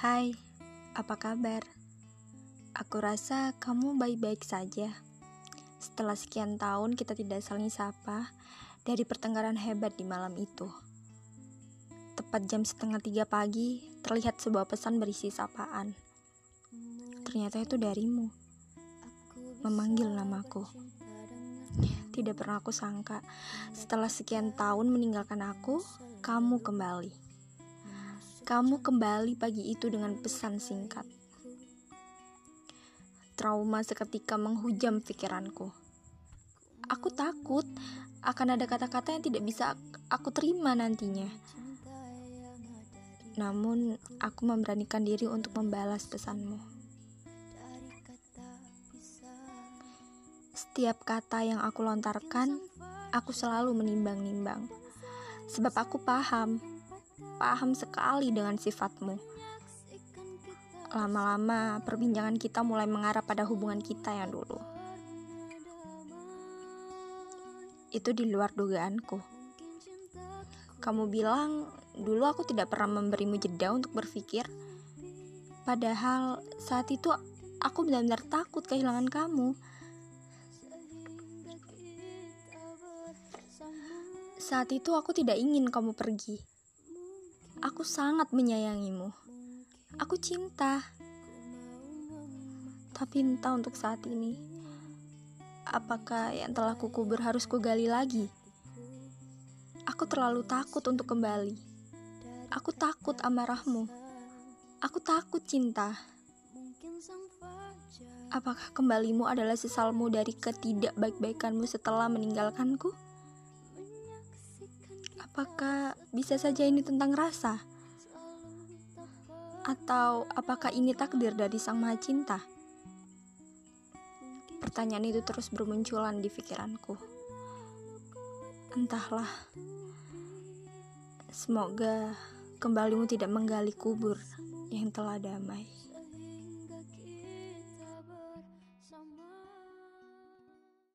Hai, apa kabar? Aku rasa kamu baik-baik saja. Setelah sekian tahun kita tidak saling sapa dari pertengkaran hebat di malam itu. Tepat jam setengah tiga pagi, terlihat sebuah pesan berisi sapaan. Ternyata itu darimu, memanggil namaku. Tidak pernah aku sangka, setelah sekian tahun meninggalkan aku, kamu kembali. Kamu kembali pagi itu dengan pesan singkat. Trauma seketika menghujam pikiranku. Aku takut akan ada kata-kata yang tidak bisa aku terima nantinya. Namun, aku memberanikan diri untuk membalas pesanmu. Setiap kata yang aku lontarkan, aku selalu menimbang-nimbang. Sebab aku paham paham sekali dengan sifatmu. Lama-lama, perbincangan kita mulai mengarah pada hubungan kita yang dulu. Itu di luar dugaanku. Kamu bilang, dulu aku tidak pernah memberimu jeda untuk berpikir. Padahal saat itu aku benar-benar takut kehilangan kamu. Saat itu aku tidak ingin kamu pergi. Aku sangat menyayangimu. Aku cinta. Tapi entah untuk saat ini, apakah yang telah kukubur harus kugali lagi? Aku terlalu takut untuk kembali. Aku takut amarahmu. Aku takut cinta. Apakah kembalimu adalah sesalmu dari ketidakbaik-baikanmu setelah meninggalkanku? Apakah bisa saja ini tentang rasa? Atau apakah ini takdir dari Sang Maha Cinta? Pertanyaan itu terus bermunculan di pikiranku. Entahlah. Semoga kembalimu tidak menggali kubur yang telah damai.